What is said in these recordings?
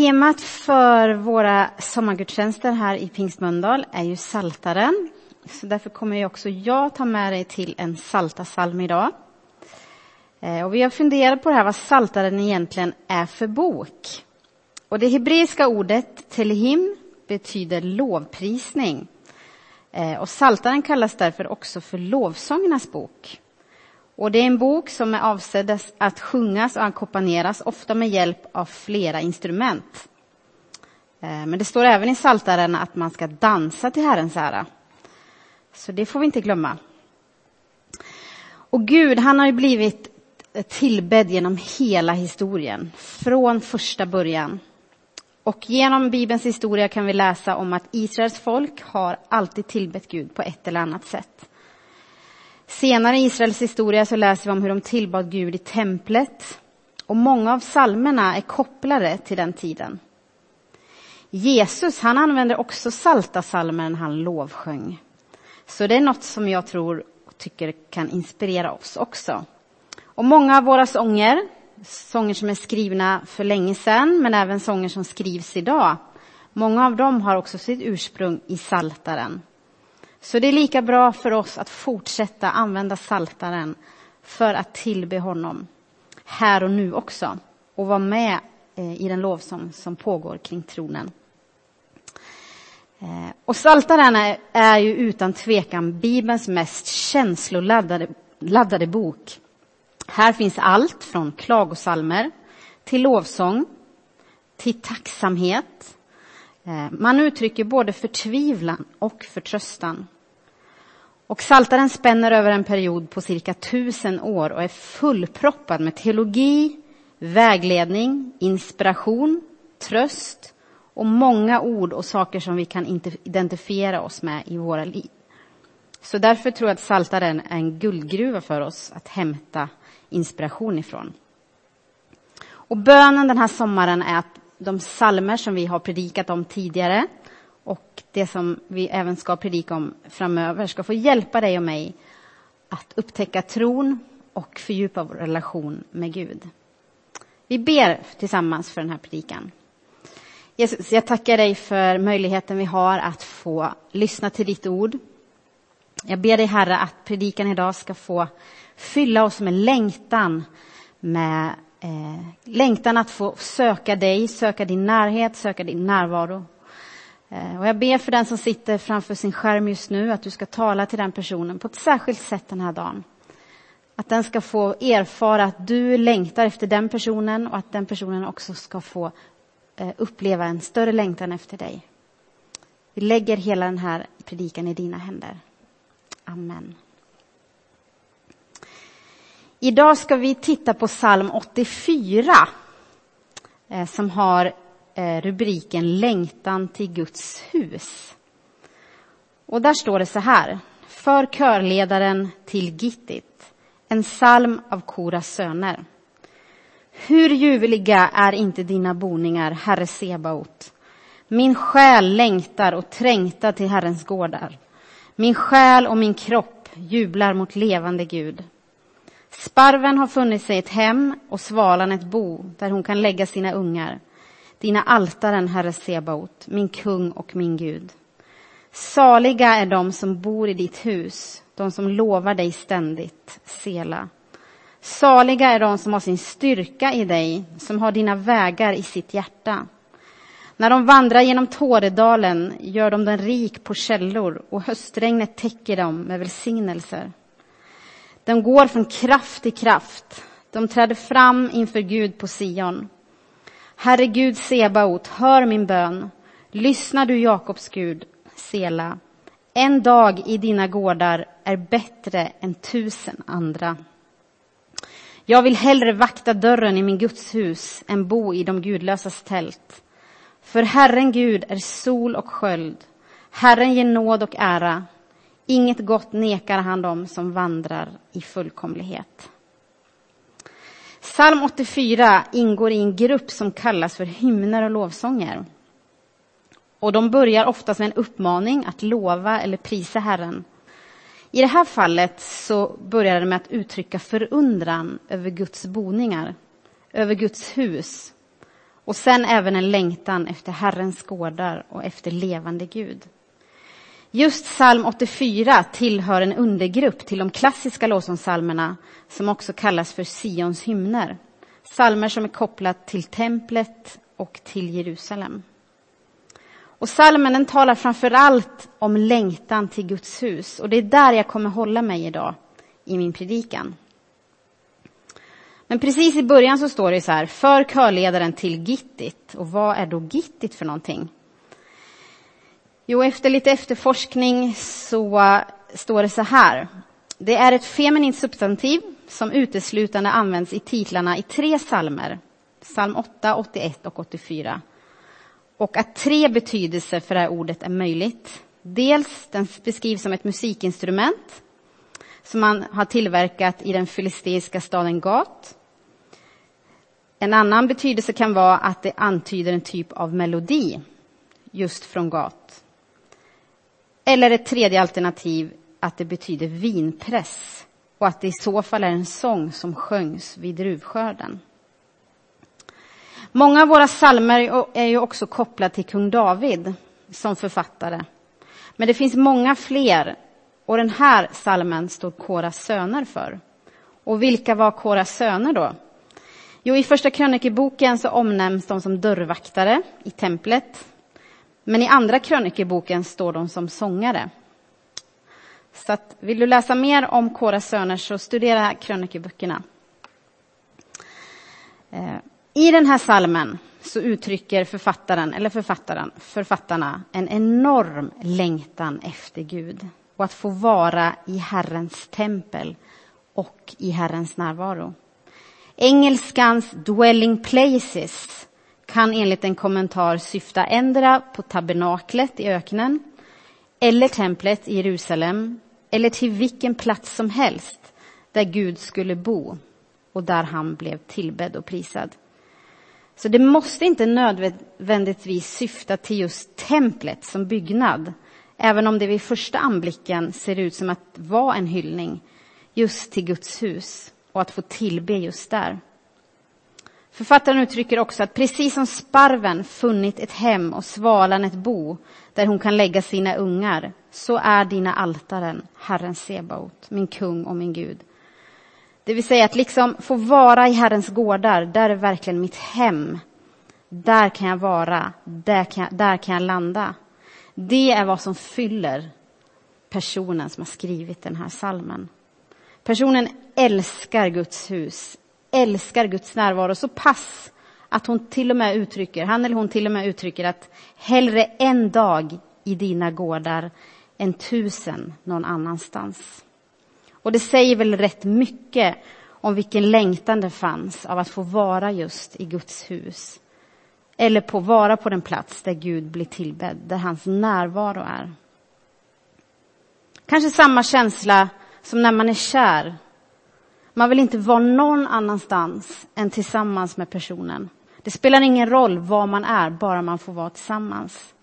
Temat för våra sommargudstjänster här i Pingstmöndal är ju Saltaren. Så därför kommer jag också jag ta med dig till en saltasalm idag. Eh, och vi har funderat på det här vad Saltaren egentligen är för bok. Och det hebreiska ordet telehim betyder lovprisning. Eh, och Saltaren kallas därför också för lovsångernas bok. Och det är en bok som är avsedd att sjungas och ackompanjeras, ofta med hjälp av flera instrument. Eh, men det står även i Saltaren att man ska dansa till Herrens ära. Så det får vi inte glömma. Och Gud, han har ju blivit tillbedd genom hela historien, från första början. Och genom Bibelns historia kan vi läsa om att Israels folk har alltid tillbett Gud på ett eller annat sätt. Senare i Israels historia så läser vi om hur de tillbad Gud i templet. Och många av salmerna är kopplade till den tiden. Jesus han använder också salta salmer när han lovsjöng. Så det är något som jag tror och tycker kan inspirera oss också. Och många av våra sånger, sånger som är skrivna för länge sedan, men även sånger som skrivs idag, många av dem har också sitt ursprung i saltaren. Så det är lika bra för oss att fortsätta använda saltaren för att tillbe honom här och nu också och vara med eh, i den lovsång som pågår kring tronen. Eh, och Saltaren är, är ju utan tvekan Bibelns mest känsloladdade laddade bok. Här finns allt från klagosalmer till lovsång, till tacksamhet. Eh, man uttrycker både förtvivlan och förtröstan. Och Saltaren spänner över en period på cirka tusen år och är fullproppad med teologi, vägledning, inspiration, tröst och många ord och saker som vi kan identifiera oss med i våra liv. Så därför tror jag att Saltaren är en guldgruva för oss att hämta inspiration ifrån. Och bönen den här sommaren är att de salmer som vi har predikat om tidigare och det som vi även ska predika om framöver ska få hjälpa dig och mig att upptäcka tron och fördjupa vår relation med Gud. Vi ber tillsammans för den här predikan. Jesus, jag tackar dig för möjligheten vi har att få lyssna till ditt ord. Jag ber dig, Herre, att predikan idag ska få fylla oss med längtan, med eh, längtan att få söka dig, söka din närhet, söka din närvaro. Eh, och jag ber för den som sitter framför sin skärm just nu att du ska tala till den personen på ett särskilt sätt den här dagen. Att den ska få erfara att du längtar efter den personen och att den personen också ska få eh, uppleva en större längtan efter dig. Vi lägger hela den här predikan i dina händer. Amen. Idag ska vi titta på psalm 84 eh, som har eh, rubriken Längtan till Guds hus. Och där står det så här. För körledaren till Gittit, en psalm av Koras söner. Hur ljuvliga är inte dina boningar, Herre Sebaot. Min själ längtar och trängtar till Herrens gårdar. Min själ och min kropp jublar mot levande Gud. Sparven har funnit sig ett hem och svalan ett bo där hon kan lägga sina ungar dina altaren, Herre Sebaot, min kung och min Gud. Saliga är de som bor i ditt hus, de som lovar dig ständigt, Sela. Saliga är de som har sin styrka i dig, som har dina vägar i sitt hjärta. När de vandrar genom Tåredalen gör de den rik på källor och höstregnet täcker dem med välsignelser. De går från kraft till kraft. De träder fram inför Gud på Sion. Herre Gud Sebaot, hör min bön. Lyssna du Jakobs Gud, Sela. En dag i dina gårdar är bättre än tusen andra. Jag vill hellre vakta dörren i min Guds hus än bo i de gudlösas tält. För Herren Gud är sol och sköld. Herren ger nåd och ära. Inget gott nekar han dem som vandrar i fullkomlighet. Psalm 84 ingår i en grupp som kallas för hymner och lovsånger. Och de börjar oftast med en uppmaning att lova eller prisa Herren. I det här fallet så börjar det med att uttrycka förundran över Guds boningar, över Guds hus. och sen även en längtan efter Herrens gårdar och efter levande Gud. Just psalm 84 tillhör en undergrupp till de klassiska lovsångssalmerna som också kallas för Sions hymner. Salmer som är kopplat till templet och till Jerusalem. Och salmen den talar framför allt om längtan till Guds hus och det är där jag kommer hålla mig idag i min predikan. Men precis i början så står det så här, för körledaren till Gittit. Och vad är då Gittit för någonting? Jo, efter lite efterforskning så eh, står det så här. Det är ett feminint substantiv som uteslutande används i titlarna i tre salmer. Psalm 8, 81 och 84. Och att tre betydelser för det här ordet är möjligt. Dels, den beskrivs som ett musikinstrument som man har tillverkat i den filisteiska staden Gat. En annan betydelse kan vara att det antyder en typ av melodi just från Gat. Eller ett tredje alternativ att det betyder vinpress och att det i så fall är en sång som sjöngs vid druvskörden. Många av våra salmer är ju också kopplade till kung David som författare. Men det finns många fler och den här salmen står Koras söner för. Och vilka var Koras söner då? Jo, i första krönikeboken så omnämns de som dörrvaktare i templet. Men i andra krönikeboken står de som sångare. Så att, vill du läsa mer om Koras söner så studera krönikeböckerna. Eh, I den här salmen så uttrycker författaren, eller författaren, författarna en enorm längtan efter Gud och att få vara i Herrens tempel och i Herrens närvaro. Engelskans dwelling places kan enligt en kommentar syfta ändra på tabernaklet i öknen eller templet i Jerusalem eller till vilken plats som helst där Gud skulle bo och där han blev tillbedd och prisad. Så det måste inte nödvändigtvis syfta till just templet som byggnad, även om det vid första anblicken ser ut som att vara en hyllning just till Guds hus och att få tillbe just där. Författaren uttrycker också att precis som sparven funnit ett hem och svalan ett bo där hon kan lägga sina ungar, så är dina altaren Herren Sebaot, min kung och min Gud. Det vill säga att liksom få vara i Herrens gårdar, där är verkligen mitt hem. Där kan jag vara, där kan jag, där kan jag landa. Det är vad som fyller personen som har skrivit den här salmen. Personen älskar Guds hus, älskar Guds närvaro så pass att hon till och med uttrycker, han eller hon till och med uttrycker att hellre en dag i dina gårdar än tusen någon annanstans. Och det säger väl rätt mycket om vilken längtan det fanns av att få vara just i Guds hus. Eller på vara på den plats där Gud blir tillbedd, där hans närvaro är. Kanske samma känsla som när man är kär. Man vill inte vara någon annanstans än tillsammans med personen. Det spelar ingen roll var man är, bara man får vara tillsammans.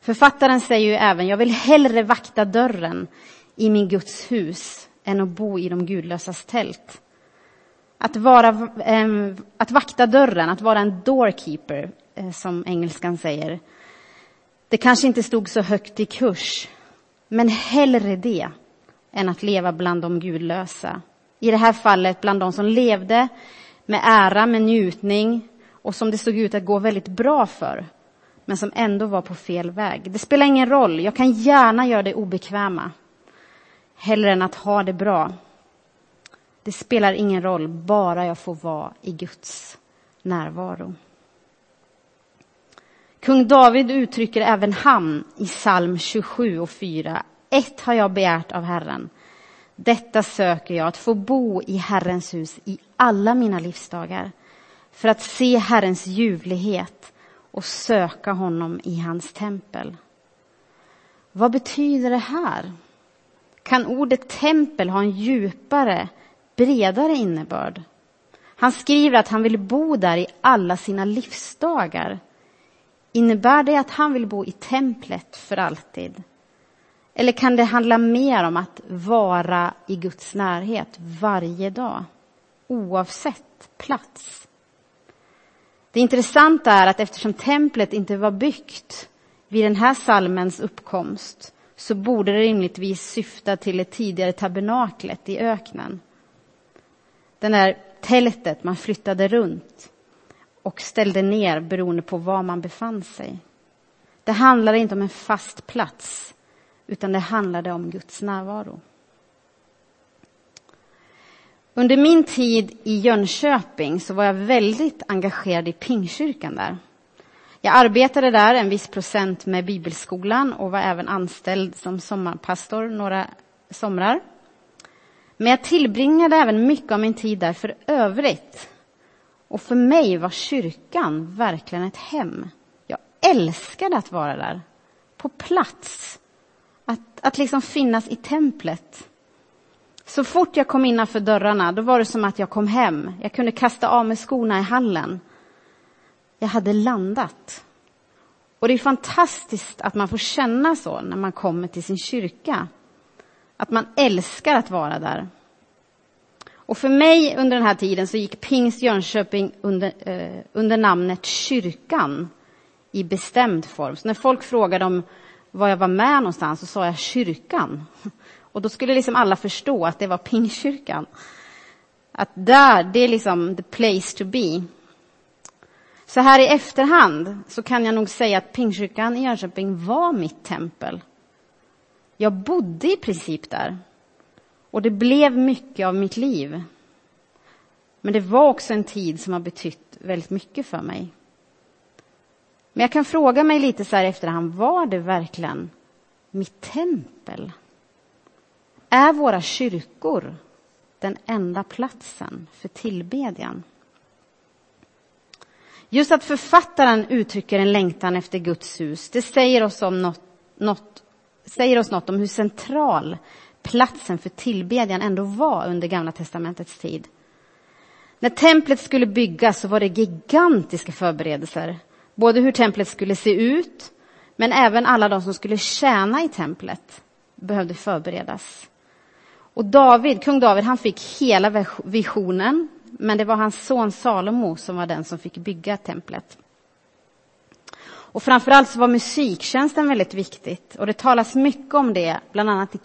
Författaren säger ju även, jag vill hellre vakta dörren i min Guds hus än att bo i de gudlösas tält. Att, vara, ehm, att vakta dörren, att vara en doorkeeper, eh, som engelskan säger, det kanske inte stod så högt i kurs, men hellre det än att leva bland de gudlösa. I det här fallet bland de som levde med ära, med njutning och som det såg ut att gå väldigt bra för, men som ändå var på fel väg. Det spelar ingen roll, jag kan gärna göra det obekväma, hellre än att ha det bra. Det spelar ingen roll, bara jag får vara i Guds närvaro. Kung David uttrycker även han i psalm 27 och 4 ett har jag begärt av Herren. Detta söker jag, att få bo i Herrens hus i alla mina livsdagar för att se Herrens ljuvlighet och söka honom i hans tempel. Vad betyder det här? Kan ordet tempel ha en djupare, bredare innebörd? Han skriver att han vill bo där i alla sina livsdagar. Innebär det att han vill bo i templet för alltid? Eller kan det handla mer om att vara i Guds närhet varje dag, oavsett plats? Det intressanta är att eftersom templet inte var byggt vid den här salmens uppkomst så borde det rimligtvis syfta till det tidigare tabernaklet i öknen. Den där tältet man flyttade runt och ställde ner beroende på var man befann sig. Det handlade inte om en fast plats, utan det handlade om Guds närvaro. Under min tid i Jönköping så var jag väldigt engagerad i Pingkyrkan där. Jag arbetade där en viss procent med bibelskolan och var även anställd som sommarpastor några somrar. Men jag tillbringade även mycket av min tid där för övrigt. Och för mig var kyrkan verkligen ett hem. Jag älskade att vara där, på plats. Att, att liksom finnas i templet. Så fort jag kom innanför dörrarna, då var det som att jag kom hem. Jag kunde kasta av mig skorna i hallen. Jag hade landat. Och det är fantastiskt att man får känna så när man kommer till sin kyrka. Att man älskar att vara där. Och för mig under den här tiden så gick Pingst Jönköping under, eh, under namnet Kyrkan i bestämd form. Så när folk frågade om var jag var med någonstans så sa jag kyrkan. Och då skulle liksom alla förstå att det var Pingstkyrkan. Att där, det är liksom the place to be. Så här i efterhand så kan jag nog säga att Pingstkyrkan i Jönköping var mitt tempel. Jag bodde i princip där. Och det blev mycket av mitt liv. Men det var också en tid som har betytt väldigt mycket för mig. Men jag kan fråga mig lite så här efterhand, var det verkligen mitt tempel? Är våra kyrkor den enda platsen för tillbedjan? Just att författaren uttrycker en längtan efter Guds hus, det säger oss, om något, något, säger oss något om hur central platsen för tillbedjan ändå var under Gamla testamentets tid. När templet skulle byggas så var det gigantiska förberedelser. Både hur templet skulle se ut, men även alla de som skulle tjäna i templet behövde förberedas. Och David, kung David, han fick hela visionen, men det var hans son Salomo som var den som fick bygga templet. Och framförallt så var musiktjänsten väldigt viktigt och det talas mycket om det, bland annat i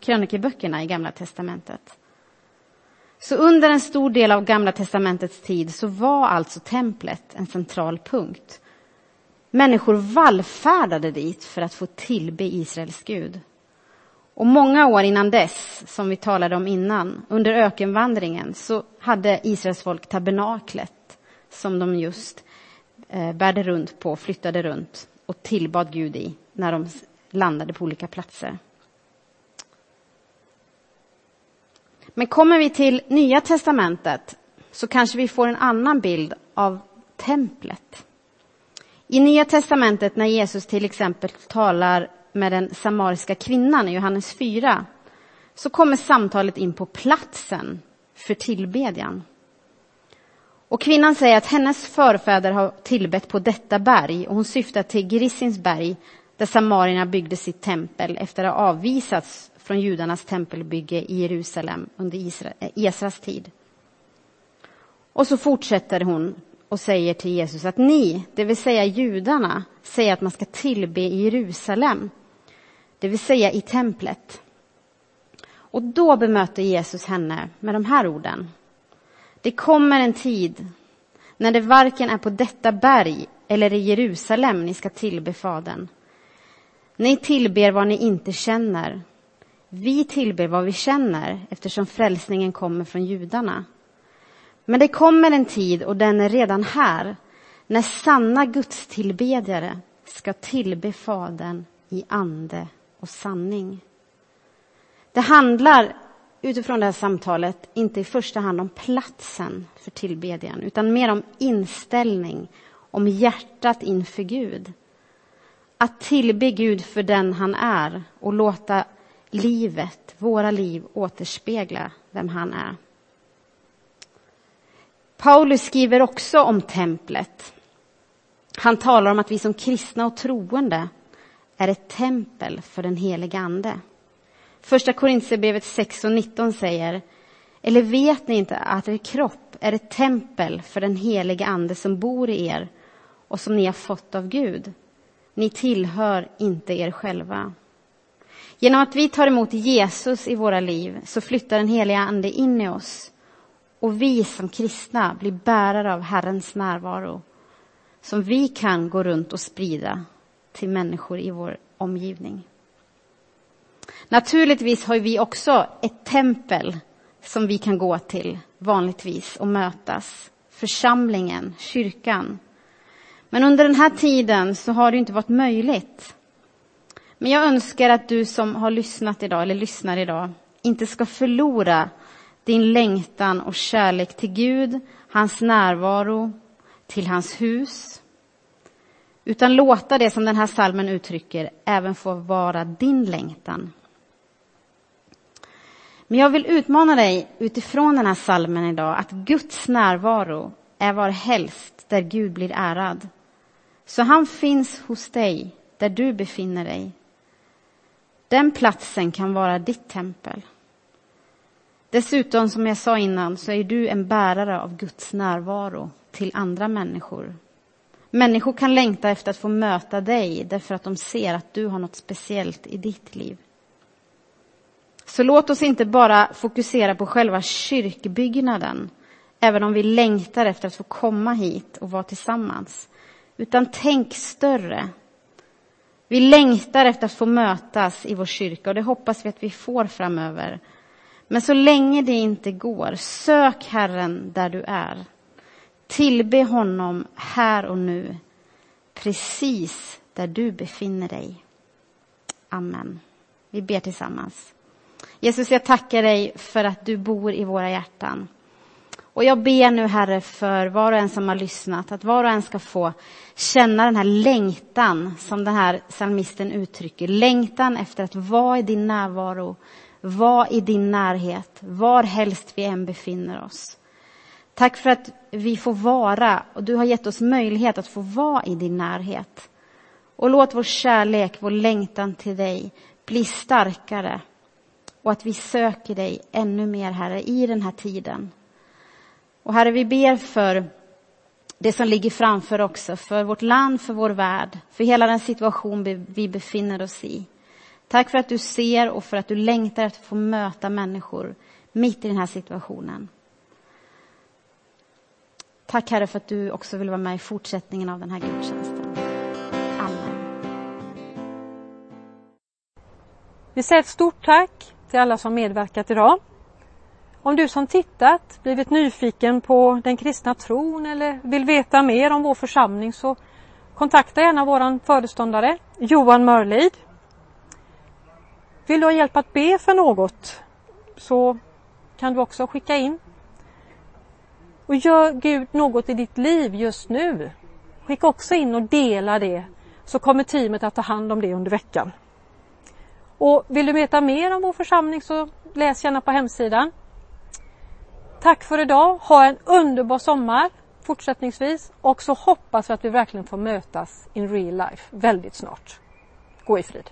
krönikeböckerna i Gamla testamentet. Så under en stor del av Gamla testamentets tid så var alltså templet en central punkt. Människor vallfärdade dit för att få tillbe Israels Gud. Och många år innan dess, som vi talade om innan, under ökenvandringen, så hade Israels folk tabernaklet som de just eh, bärde runt på, flyttade runt och tillbad Gud i när de landade på olika platser. Men kommer vi till Nya testamentet så kanske vi får en annan bild av templet. I Nya testamentet när Jesus till exempel talar med den samariska kvinnan i Johannes 4 så kommer samtalet in på platsen för tillbedjan. Och kvinnan säger att hennes förfäder har tillbett på detta berg och hon syftar till Grissins berg där samarierna byggde sitt tempel efter att ha avvisats från judarnas tempelbygge i Jerusalem under eh, Esras tid. Och så fortsätter hon och säger till Jesus att ni, det vill säga judarna, säger att man ska tillbe i Jerusalem, det vill säga i templet. Och då bemöter Jesus henne med de här orden. Det kommer en tid när det varken är på detta berg eller i Jerusalem ni ska tillbe Fadern. Ni tillber vad ni inte känner. Vi tillber vad vi känner eftersom frälsningen kommer från judarna. Men det kommer en tid, och den är redan här, när sanna gudstillbedjare ska tillbe Fadern i ande och sanning. Det handlar utifrån det här samtalet inte i första hand om platsen för tillbedjan utan mer om inställning, om hjärtat inför Gud. Att tillbe Gud för den han är och låta livet, våra liv, återspegla vem han är. Paulus skriver också om templet. Han talar om att vi som kristna och troende är ett tempel för den helige Ande. Första Korintierbrevet 6 och 19 säger Eller vet ni inte att er kropp är ett tempel för den helige Ande som bor i er och som ni har fått av Gud? Ni tillhör inte er själva. Genom att vi tar emot Jesus i våra liv så flyttar den heliga Ande in i oss och vi som kristna blir bärare av Herrens närvaro som vi kan gå runt och sprida till människor i vår omgivning. Naturligtvis har vi också ett tempel som vi kan gå till vanligtvis och mötas. Församlingen, kyrkan. Men under den här tiden så har det inte varit möjligt. Men jag önskar att du som har lyssnat idag, eller lyssnar idag, inte ska förlora din längtan och kärlek till Gud, hans närvaro, till hans hus. Utan låta det som den här salmen uttrycker även få vara din längtan. Men jag vill utmana dig utifrån den här salmen idag att Guds närvaro är var helst där Gud blir ärad. Så han finns hos dig där du befinner dig. Den platsen kan vara ditt tempel. Dessutom, som jag sa innan, så är du en bärare av Guds närvaro till andra människor. Människor kan längta efter att få möta dig därför att de ser att du har något speciellt i ditt liv. Så låt oss inte bara fokusera på själva kyrkbyggnaden, även om vi längtar efter att få komma hit och vara tillsammans. Utan tänk större. Vi längtar efter att få mötas i vår kyrka och det hoppas vi att vi får framöver. Men så länge det inte går, sök Herren där du är. Tillbe honom här och nu, precis där du befinner dig. Amen. Vi ber tillsammans. Jesus, jag tackar dig för att du bor i våra hjärtan. Och jag ber nu, Herre, för var och en som har lyssnat, att var och en ska få känna den här längtan som den här psalmisten uttrycker. Längtan efter att vara i din närvaro, vara i din närhet, var helst vi än befinner oss. Tack för att vi får vara, och du har gett oss möjlighet att få vara i din närhet. Och låt vår kärlek, vår längtan till dig bli starkare och att vi söker dig ännu mer, Herre, i den här tiden. Och Herre, vi ber för det som ligger framför också, för vårt land, för vår värld, för hela den situation vi befinner oss i. Tack för att du ser och för att du längtar efter att få möta människor mitt i den här situationen. Tack Herre för att du också vill vara med i fortsättningen av den här gudstjänsten. Amen. Vi säger ett stort tack till alla som medverkat idag. Om du som tittat blivit nyfiken på den kristna tron eller vill veta mer om vår församling så kontakta gärna vår föreståndare Johan Mörlid. Vill du ha hjälp att be för något så kan du också skicka in. Och gör Gud något i ditt liv just nu, skicka också in och dela det så kommer teamet att ta hand om det under veckan. Och vill du veta mer om vår församling så läs gärna på hemsidan. Tack för idag. Ha en underbar sommar fortsättningsvis och så hoppas vi att vi verkligen får mötas in real life väldigt snart. Gå i frid.